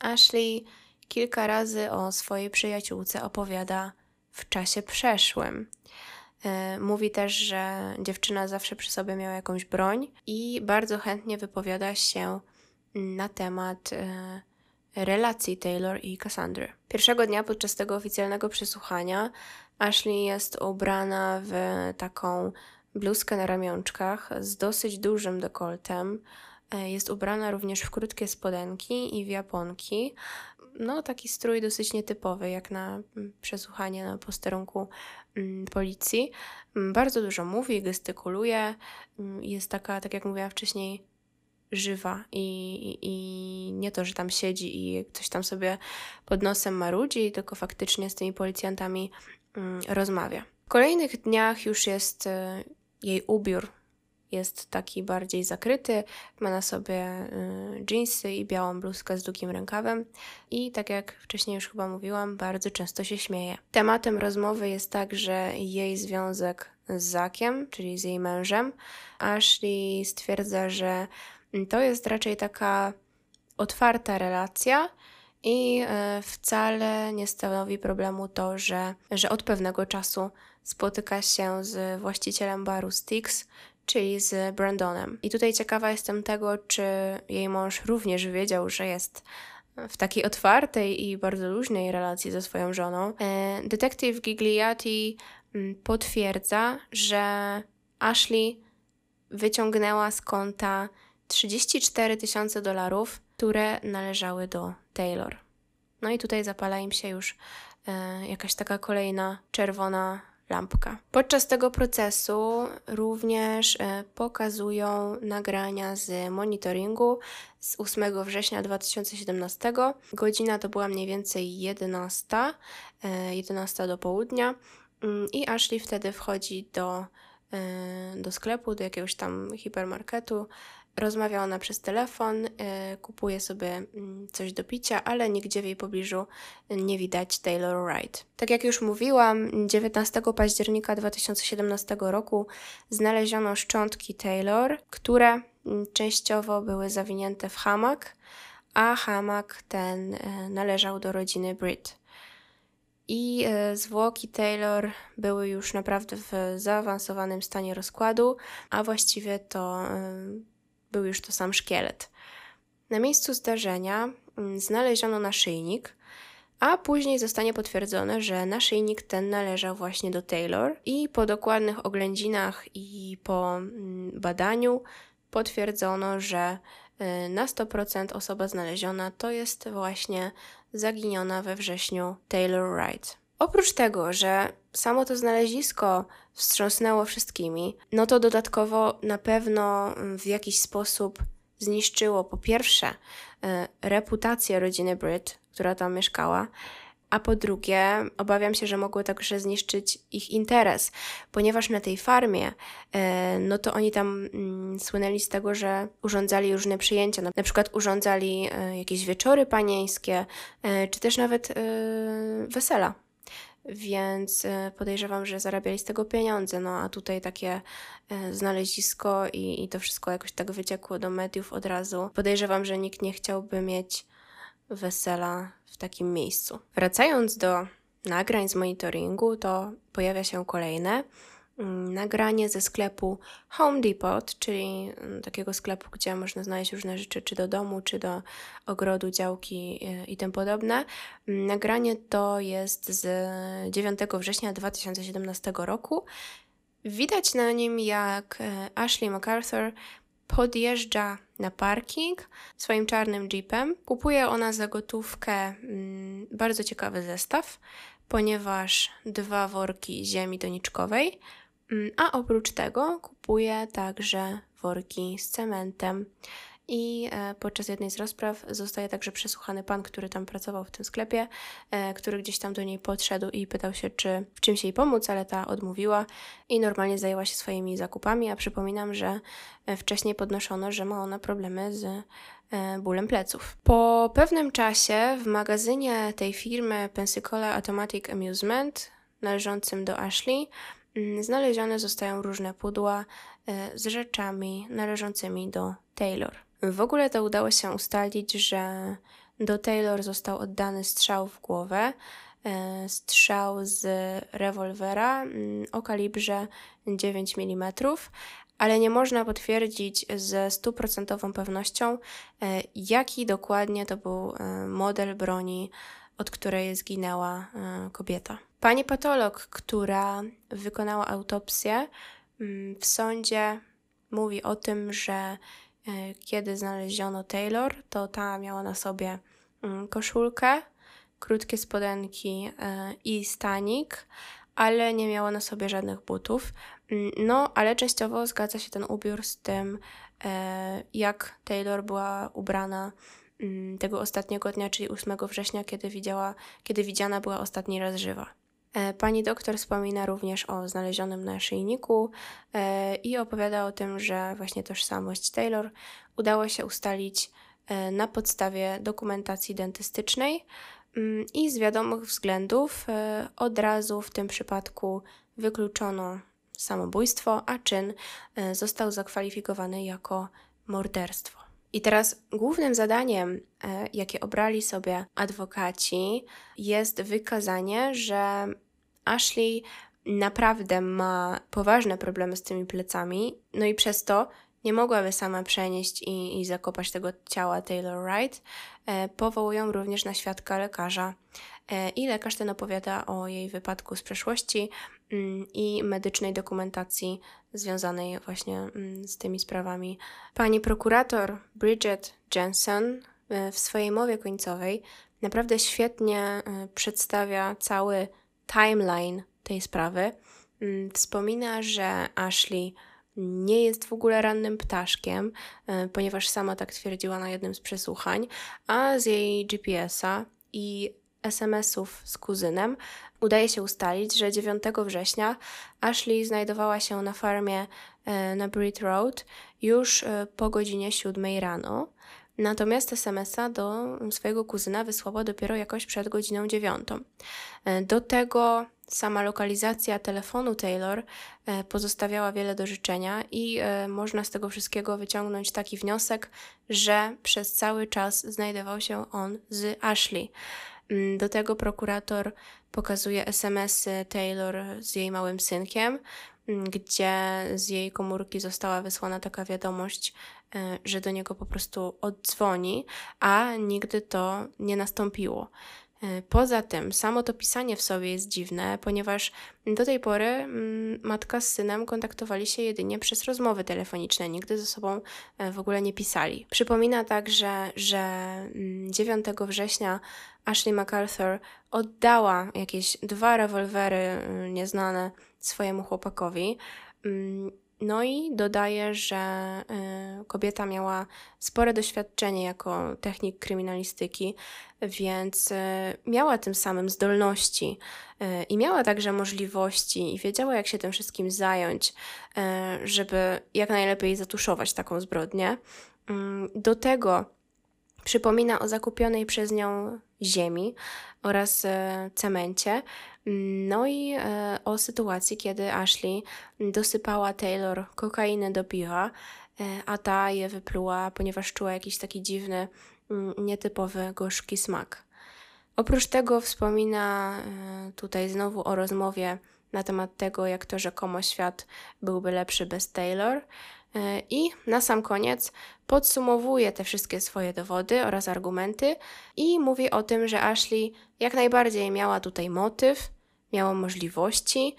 Ashley kilka razy o swojej przyjaciółce opowiada w czasie przeszłym. E, mówi też, że dziewczyna zawsze przy sobie miała jakąś broń i bardzo chętnie wypowiada się na temat e, relacji Taylor i Cassandry. Pierwszego dnia podczas tego oficjalnego przesłuchania Ashley jest ubrana w taką bluzkę na ramionczkach z dosyć dużym dekoltem. E, jest ubrana również w krótkie spodenki i w japonki. No, taki strój dosyć nietypowy, jak na mm, przesłuchanie na posterunku mm, policji. Mm, bardzo dużo mówi, gestykuluje. Jest taka, tak jak mówiłam wcześniej, żywa i, i nie to, że tam siedzi i coś tam sobie pod nosem marudzi, tylko faktycznie z tymi policjantami rozmawia. W kolejnych dniach już jest y, jej ubiór jest taki bardziej zakryty, ma na sobie y, jeansy i białą bluzkę z długim rękawem i tak jak wcześniej już chyba mówiłam, bardzo często się śmieje. Tematem rozmowy jest także jej związek z Zakiem, czyli z jej mężem. Ashley stwierdza, że to jest raczej taka otwarta relacja i e, wcale nie stanowi problemu to, że, że od pewnego czasu spotyka się z właścicielem baru Styx, czyli z Brandonem. I tutaj ciekawa jestem tego, czy jej mąż również wiedział, że jest w takiej otwartej i bardzo luźnej relacji ze swoją żoną. E, detektyw Gigliati mm, potwierdza, że Ashley wyciągnęła z konta 34 tysiące dolarów, które należały do Taylor. No i tutaj zapala im się już e, jakaś taka kolejna czerwona lampka. Podczas tego procesu również e, pokazują nagrania z monitoringu z 8 września 2017. Godzina to była mniej więcej 11, e, 11 do południa mm, i Ashley wtedy wchodzi do, e, do sklepu, do jakiegoś tam hipermarketu Rozmawia ona przez telefon, e, kupuje sobie mm, coś do picia, ale nigdzie w jej pobliżu nie widać Taylor Wright. Tak jak już mówiłam, 19 października 2017 roku znaleziono szczątki Taylor, które mm, częściowo były zawinięte w hamak, a hamak ten e, należał do rodziny Britt. I e, zwłoki Taylor były już naprawdę w zaawansowanym stanie rozkładu, a właściwie to był już to sam szkielet. Na miejscu zdarzenia mm, znaleziono naszyjnik, a później zostanie potwierdzone, że naszyjnik ten należał właśnie do Taylor i po dokładnych oględzinach i po mm, badaniu potwierdzono, że y, na 100% osoba znaleziona to jest właśnie zaginiona we wrześniu Taylor Wright. Oprócz tego, że samo to znalezisko wstrząsnęło wszystkimi, no to dodatkowo na pewno w jakiś sposób zniszczyło po pierwsze e, reputację rodziny Brit, która tam mieszkała, a po drugie, obawiam się, że mogły także zniszczyć ich interes, ponieważ na tej farmie, e, no to oni tam mm, słynęli z tego, że urządzali różne przyjęcia, na przykład urządzali e, jakieś wieczory panieńskie, czy też nawet wesela więc e, podejrzewam, że zarabiali z tego pieniądze. No a tutaj takie e, znalezisko i, i to wszystko jakoś tak wyciekło do mediów od razu. Podejrzewam, że nikt nie chciałby mieć wesela w takim miejscu. Wracając do nagrań z monitoringu, to pojawia się kolejne. Mm, nagranie ze sklepu Home Depot, czyli mm, takiego sklepu, gdzie można znaleźć różne rzeczy, czy do domu, czy do ogrodu, działki e, i tym podobne. Mm, nagranie to jest z 9 września 2017 roku. Widać na nim, jak e, Ashley MacArthur podjeżdża na parking swoim czarnym jeepem. Kupuje ona za gotówkę bardzo ciekawy zestaw ponieważ dwa worki ziemi doniczkowej, a oprócz tego kupuje także worki z cementem. I e, podczas jednej z rozpraw zostaje także przesłuchany pan, który tam pracował w tym sklepie, e, który gdzieś tam do niej podszedł i pytał się, czy w czymś jej pomóc, ale ta odmówiła i normalnie zajęła się swoimi zakupami. A przypominam, że e, wcześniej podnoszono, że ma ona problemy z bólem pleców. Po pewnym czasie w magazynie tej firmy Pensacola Automatic Amusement, należącym do Ashley, mm, znalezione zostają różne pudła z rzeczami należącymi do Taylor. W ogóle to udało się ustalić, że do Taylor został oddany strzał w głowę, e, strzał z rewolwera mm, o kalibrze 9 mm, ale nie można potwierdzić ze stuprocentową pewnością, e, jaki dokładnie to był e, model broni, od której zginęła kobieta. Pani patolog, która wykonała autopsję, mm, w sądzie mówi o tym, że E, kiedy znaleziono Taylor, to ta miała na sobie mm, koszulkę, krótkie spodenki e, i stanik, ale nie miała na sobie żadnych butów. Mm, no, ale częściowo zgadza się ten ubiór z tym, e, jak Taylor była ubrana tego ostatniego dnia, czyli 8 września, kiedy, widziała, kiedy widziana była ostatni raz żywa. E, pani doktor wspomina również o znalezionym naszyjniku e, i opowiada o tym, że właśnie tożsamość Taylor udało się ustalić e, na podstawie dokumentacji dentystycznej mm, i z wiadomych względów od razu w tym przypadku wykluczono samobójstwo, a czyn został zakwalifikowany jako morderstwo. I teraz głównym zadaniem, jakie obrali sobie adwokaci, jest wykazanie, że Ashley naprawdę ma poważne problemy z tymi plecami, no i przez to nie mogłaby sama przenieść i, i zakopać tego ciała Taylor Wright. E, powołują również na świadka lekarza. E, I lekarz ten opowiada o jej wypadku z przeszłości i medycznej dokumentacji związanej właśnie mm, z tymi sprawami. Pani prokurator Bridget Jensen e, w swojej mowie końcowej naprawdę świetnie e, przedstawia cały timeline tej sprawy. Mm, wspomina, że Ashley nie jest w ogóle rannym ptaszkiem, e, ponieważ sama tak twierdziła na jednym z przesłuchań, a z jej GPS-a i SMS-ów z kuzynem udaje się ustalić, że 9 września Ashley znajdowała się na farmie e, na Britt Road już e, po godzinie 7 rano. Natomiast SMS-a do swojego kuzyna wysłała dopiero jakoś przed godziną dziewiątą. E, do tego sama lokalizacja telefonu Taylor pozostawiała wiele do życzenia i można z tego wszystkiego wyciągnąć taki wniosek, że przez cały czas znajdował się on z Ashley. Mm, do tego prokurator pokazuje SMS-y Taylor z jej małym synkiem, mm, gdzie z jej komórki została wysłana taka wiadomość, E, że do niego po prostu oddzwoni, a nigdy to nie nastąpiło. E, poza tym, samo to pisanie w sobie jest dziwne, ponieważ do tej pory mm, matka z synem kontaktowali się jedynie przez rozmowy telefoniczne, nigdy ze sobą e, w ogóle nie pisali. Przypomina także, że 9 mm, września Ashley MacArthur oddała jakieś dwa rewolwery mm, nieznane swojemu chłopakowi. No i dodaje, że y, kobieta miała spore doświadczenie jako technik kryminalistyki, więc y, miała tym samym zdolności y, i miała także możliwości i wiedziała, jak się tym wszystkim zająć, żeby jak najlepiej zatuszować taką zbrodnię. Mm, do tego przypomina o zakupionej przez nią ziemi oraz cemencie, no i e, o sytuacji, kiedy Ashley dosypała Taylor kokainę do piwa, e, a ta je wypluła, ponieważ czuła jakiś taki dziwny, mm, nietypowy, gorzki smak. Oprócz tego wspomina e, tutaj znowu o rozmowie na temat tego, jak to rzekomo świat byłby lepszy bez Taylor. I na sam koniec podsumowuje te wszystkie swoje dowody oraz argumenty i mówi o tym, że Ashley jak najbardziej miała tutaj motyw, miała możliwości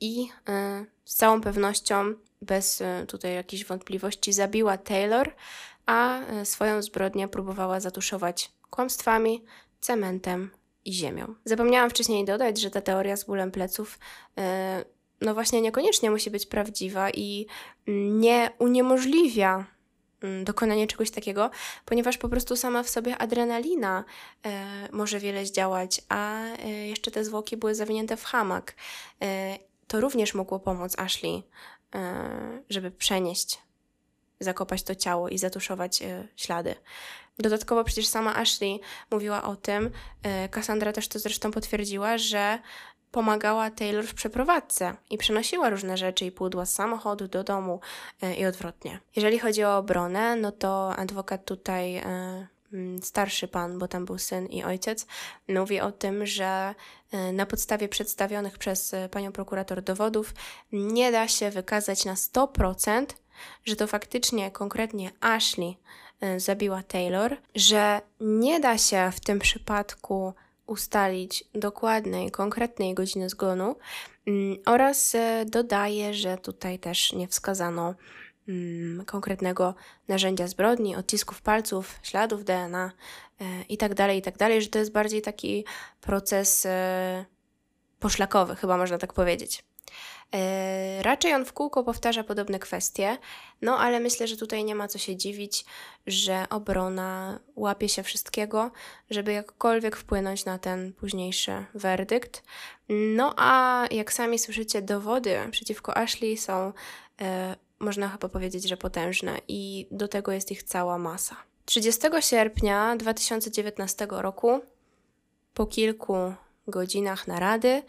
i e, z całą pewnością, bez e, tutaj jakichś wątpliwości, zabiła Taylor, a e, swoją zbrodnię próbowała zatuszować kłamstwami, cementem i ziemią. Zapomniałam wcześniej dodać, że ta teoria z bólem pleców e, no właśnie niekoniecznie musi być prawdziwa i nie uniemożliwia mm, dokonanie czegoś takiego, ponieważ po prostu sama w sobie adrenalina e, może wiele zdziałać, a e, jeszcze te zwłoki były zawinięte w hamak. E, to również mogło pomóc Ashley, e, żeby przenieść, zakopać to ciało i zatuszować e, ślady. Dodatkowo przecież sama Ashley mówiła o tym, e, Cassandra też to zresztą potwierdziła, że pomagała Taylor w przeprowadzce i przenosiła różne rzeczy i pudła z samochodu do domu e, i odwrotnie. Jeżeli chodzi o obronę, no to adwokat tutaj e, mm, starszy pan, bo tam był syn i ojciec, mówi o tym, że na podstawie przedstawionych przez panią prokurator dowodów nie da się wykazać na 100%, że to faktycznie konkretnie Ashley zabiła Taylor, że nie da się w tym przypadku ustalić dokładnej, konkretnej godziny zgonu mm, oraz y, dodaje, że tutaj też nie wskazano mm, konkretnego narzędzia zbrodni, odcisków palców, śladów DNA itd., itd., że to jest bardziej taki proces poszlakowy, chyba można tak powiedzieć. E, raczej on w kółko powtarza podobne kwestie, no ale myślę, że tutaj nie ma co się dziwić, że obrona łapie się wszystkiego, żeby jakkolwiek wpłynąć na ten późniejszy werdykt. No a jak sami słyszycie, dowody przeciwko Ashley są, e, można chyba powiedzieć, że potężne i do tego jest ich cała masa. 30 sierpnia 2019 roku, po kilku godzinach narady,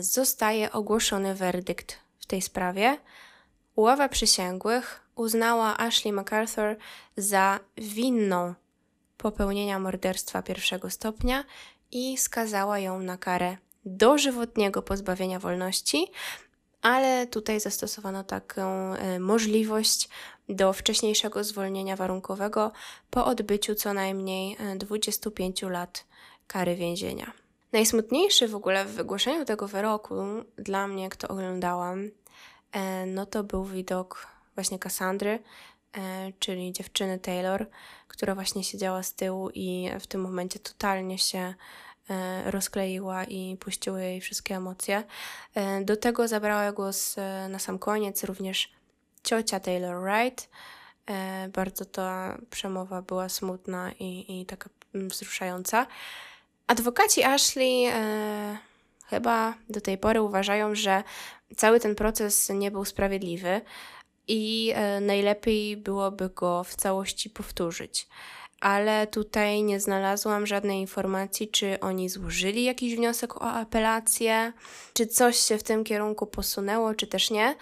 zostaje ogłoszony werdykt w tej sprawie. Ława przysięgłych uznała Ashley MacArthur za winną popełnienia morderstwa pierwszego stopnia i skazała ją na karę dożywotniego pozbawienia wolności, ale tutaj zastosowano taką e, możliwość do wcześniejszego zwolnienia warunkowego po odbyciu co najmniej 25 e, lat kary więzienia. Najsmutniejszy w ogóle w wygłoszeniu tego wyroku dla mnie, jak to oglądałam, e, no to był widok właśnie Cassandry, e, czyli dziewczyny Taylor, która właśnie siedziała z tyłu i w tym momencie totalnie się e, rozkleiła i puściły jej wszystkie emocje. Do tego zabrała głos na sam koniec również ciocia Taylor Wright. Bardzo ta przemowa była smutna i, i taka mm, wzruszająca. Adwokaci Ashley e, chyba do tej pory uważają, że cały ten proces nie był sprawiedliwy i e, najlepiej byłoby go w całości powtórzyć. Ale tutaj nie znalazłam żadnej informacji, czy oni złożyli jakiś wniosek o apelację, czy coś się w tym kierunku posunęło, czy też nie.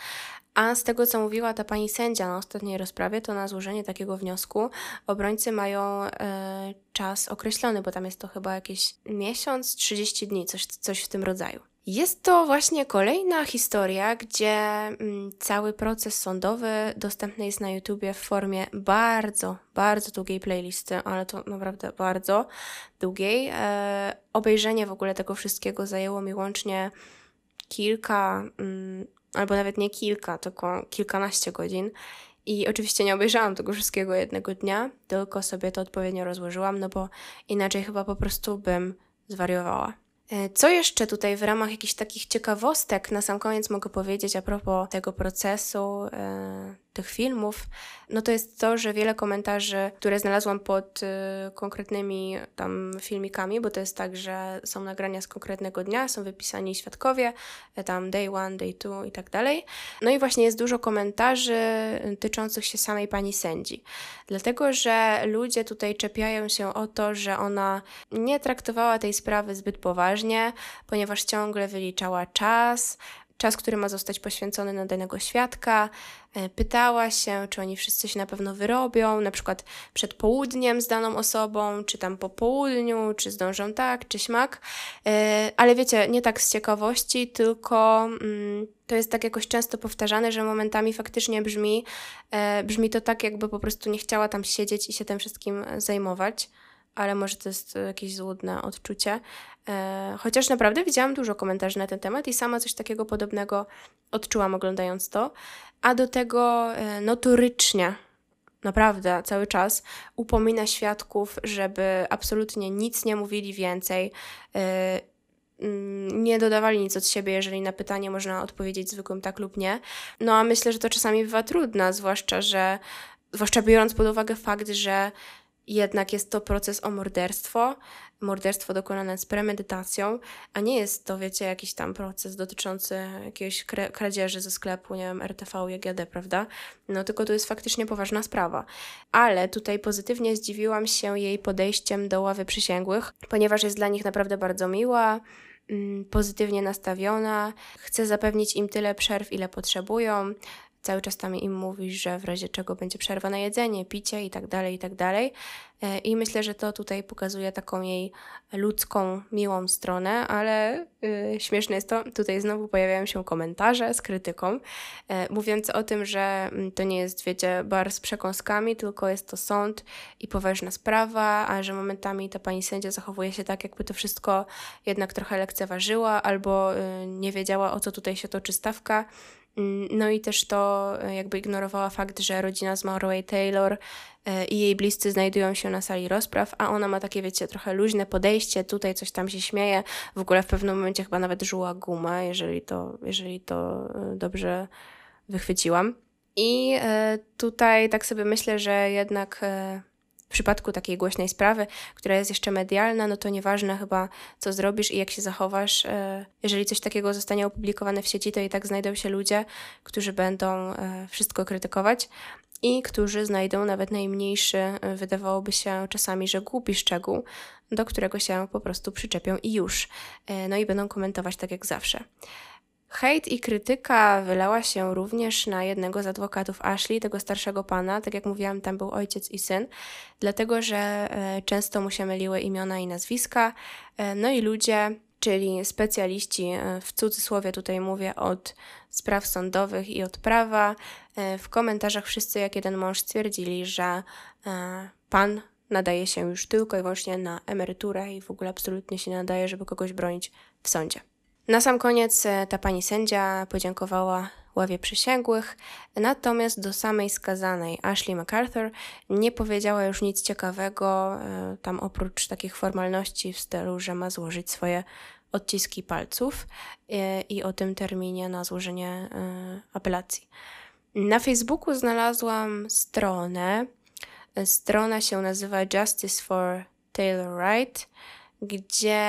A z tego, co mówiła ta pani sędzia na ostatniej rozprawie, to na złożenie takiego wniosku obrońcy mają e, czas określony, bo tam jest to chyba jakiś miesiąc, 30 dni, coś, coś w tym rodzaju. Jest to właśnie kolejna historia, gdzie mm, cały proces sądowy dostępny jest na YouTubie w formie bardzo, bardzo długiej playlisty, ale to naprawdę bardzo długiej. E, obejrzenie w ogóle tego wszystkiego zajęło mi łącznie kilka, mm, albo nawet nie kilka, tylko kilkanaście godzin. I oczywiście nie obejrzałam tego wszystkiego jednego dnia, tylko sobie to odpowiednio rozłożyłam, no bo inaczej chyba po prostu bym zwariowała. E, co jeszcze tutaj w ramach jakichś takich ciekawostek na sam koniec mogę powiedzieć a propos tego procesu, e, tych filmów, no to jest to, że wiele komentarzy, które znalazłam pod y, konkretnymi tam filmikami, bo to jest tak, że są nagrania z konkretnego dnia, są wypisani świadkowie, y, tam day one, day two i tak dalej. No i właśnie jest dużo komentarzy tyczących się samej pani sędzi. Dlatego, że ludzie tutaj czepiają się o to, że ona nie traktowała tej sprawy zbyt poważnie, ponieważ ciągle wyliczała czas, czas, który ma zostać poświęcony na danego świadka. E, pytała się, czy oni wszyscy się na pewno wyrobią, na przykład przed południem z daną osobą, czy tam po południu, czy zdążą tak, czy śmak. E, ale wiecie, nie tak z ciekawości, tylko mm, to jest tak jakoś często powtarzane, że momentami faktycznie brzmi, e, brzmi to tak, jakby po prostu nie chciała tam siedzieć i się tym wszystkim zajmować ale może to jest jakieś złudne odczucie. E, chociaż naprawdę widziałam dużo komentarzy na ten temat i sama coś takiego podobnego odczułam oglądając to. A do tego e, notorycznie naprawdę cały czas upomina świadków, żeby absolutnie nic nie mówili więcej. Mm, nie dodawali nic od siebie, jeżeli na pytanie można odpowiedzieć zwykłym tak lub nie. No a myślę, że to czasami bywa trudne, zwłaszcza, że zwłaszcza biorąc pod uwagę fakt, że jednak jest to proces o morderstwo, morderstwo dokonane z premedytacją, a nie jest to, wiecie, jakiś tam proces dotyczący jakiejś kradzieży ze sklepu, nie wiem, RTV, JGD, prawda? No tylko to jest faktycznie poważna sprawa. Ale tutaj pozytywnie zdziwiłam się jej podejściem do ławy przysięgłych, ponieważ jest dla nich naprawdę bardzo miła, mm, pozytywnie nastawiona, chce zapewnić im tyle przerw, ile potrzebują, cały czas tam im mówisz, że w razie czego będzie przerwa na jedzenie, picie i tak dalej, i tak dalej. E, I myślę, że to tutaj pokazuje taką jej ludzką, miłą stronę, ale yy, śmieszne jest to, tutaj znowu pojawiają się komentarze z krytyką, yy, mówiąc o tym, że mm, to nie jest, wiecie, bar z przekąskami, tylko jest to sąd i poważna sprawa, a że momentami ta pani sędzia zachowuje się tak, jakby to wszystko jednak trochę lekceważyła albo yy, nie wiedziała, o co tutaj się toczy stawka. Mm, no i też to e, jakby ignorowała fakt, że rodzina z Mauroway Taylor e, i jej bliscy znajdują się na sali rozpraw, a ona ma takie, wiecie, trochę luźne podejście, tutaj coś tam się śmieje, w ogóle w pewnym momencie chyba nawet żuła gumę, jeżeli to, jeżeli to e, dobrze wychwyciłam. I tutaj tak sobie myślę, że jednak w przypadku takiej głośnej sprawy, która jest jeszcze medialna, no to nieważne chyba, co zrobisz i jak się zachowasz. E, jeżeli coś takiego zostanie opublikowane w sieci, to i tak znajdą się ludzie, którzy będą e, wszystko krytykować i którzy znajdą nawet najmniejszy, e, wydawałoby się czasami, że głupi szczegół, do którego się po prostu przyczepią i już. No i będą komentować tak jak zawsze. Hejt i krytyka wylała się również na jednego z adwokatów Ashley, tego starszego pana. Tak jak mówiłam, tam był ojciec i syn, dlatego że e, często mu się myliły imiona i nazwiska. E, no i ludzie, czyli specjaliści, e, w cudzysłowie tutaj mówię, od spraw sądowych i od prawa, w komentarzach wszyscy jak jeden mąż stwierdzili, że pan nadaje się już tylko i wyłącznie na emeryturę i w ogóle absolutnie się nadaje, żeby kogoś bronić w sądzie. Na sam koniec e, ta pani sędzia podziękowała ławie przysięgłych, natomiast do samej skazanej Ashley MacArthur nie powiedziała już nic ciekawego, e, tam oprócz takich formalności w stylu, że ma złożyć swoje odciski palców e, i o tym terminie na złożenie apelacji. Na Facebooku znalazłam stronę. Strona się nazywa Justice for Taylor Wright gdzie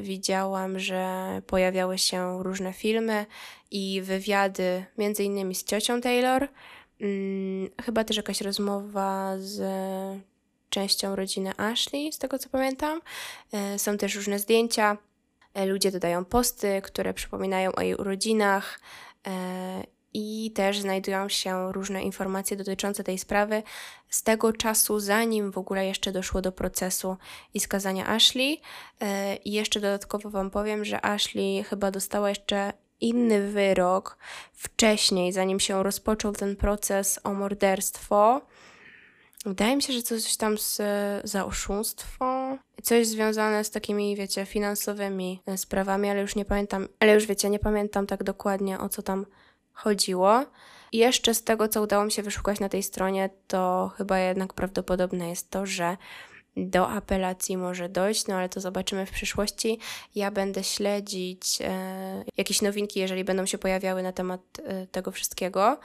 widziałam, że pojawiały się różne filmy i wywiady, między innymi z ciocią Taylor. Hmm, chyba też jakaś rozmowa z częścią rodziny Ashley, z tego co pamiętam. E, są też różne zdjęcia. E, ludzie dodają posty, które przypominają o jej urodzinach e, i też znajdują się różne informacje dotyczące tej sprawy z tego czasu, zanim w ogóle jeszcze doszło do procesu i skazania Ashley. E, I jeszcze dodatkowo Wam powiem, że Ashley chyba dostała jeszcze inny wyrok wcześniej, zanim się rozpoczął ten proces o morderstwo. Wydaje mi się, że coś tam z, za oszustwo, coś związane z takimi, wiecie, finansowymi sprawami, ale już nie pamiętam, ale już wiecie, nie pamiętam tak dokładnie o co tam chodziło. I jeszcze z tego, co udało mi się wyszukać na tej stronie, to chyba jednak prawdopodobne jest to, że do apelacji może dojść, no ale to zobaczymy w przyszłości. Ja będę śledzić e, jakieś nowinki, jeżeli będą się pojawiały na temat e, tego wszystkiego.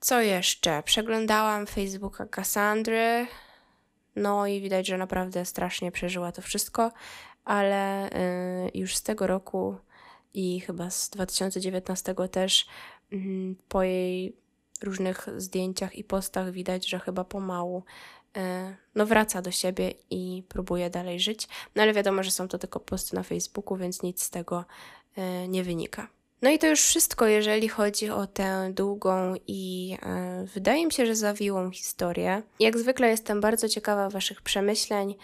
Co jeszcze? Przeglądałam Facebooka Cassandry, no i widać, że naprawdę strasznie przeżyła to wszystko, ale e, już z tego roku i chyba z 2019 też po jej różnych zdjęciach i postach widać, że chyba pomału e, no wraca do siebie i próbuje dalej żyć. No ale wiadomo, że są to tylko posty na Facebooku, więc nic z tego e, nie wynika. No i to już wszystko, jeżeli chodzi o tę długą i e, wydaje mi się, że zawiłą historię. Jak zwykle jestem bardzo ciekawa Waszych przemyśleń,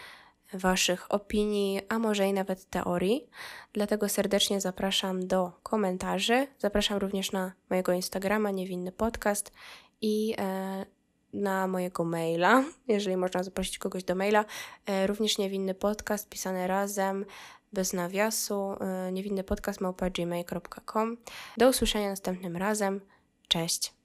Waszych opinii, a może i nawet teorii. Dlatego serdecznie zapraszam do komentarzy. Zapraszam również na mojego Instagrama, Niewinny Podcast i e, na mojego maila, jeżeli można zaprosić kogoś do maila. E, również Niewinny Podcast pisany razem, bez nawiasu, e, niewinny podcast Do usłyszenia następnym razem. Cześć.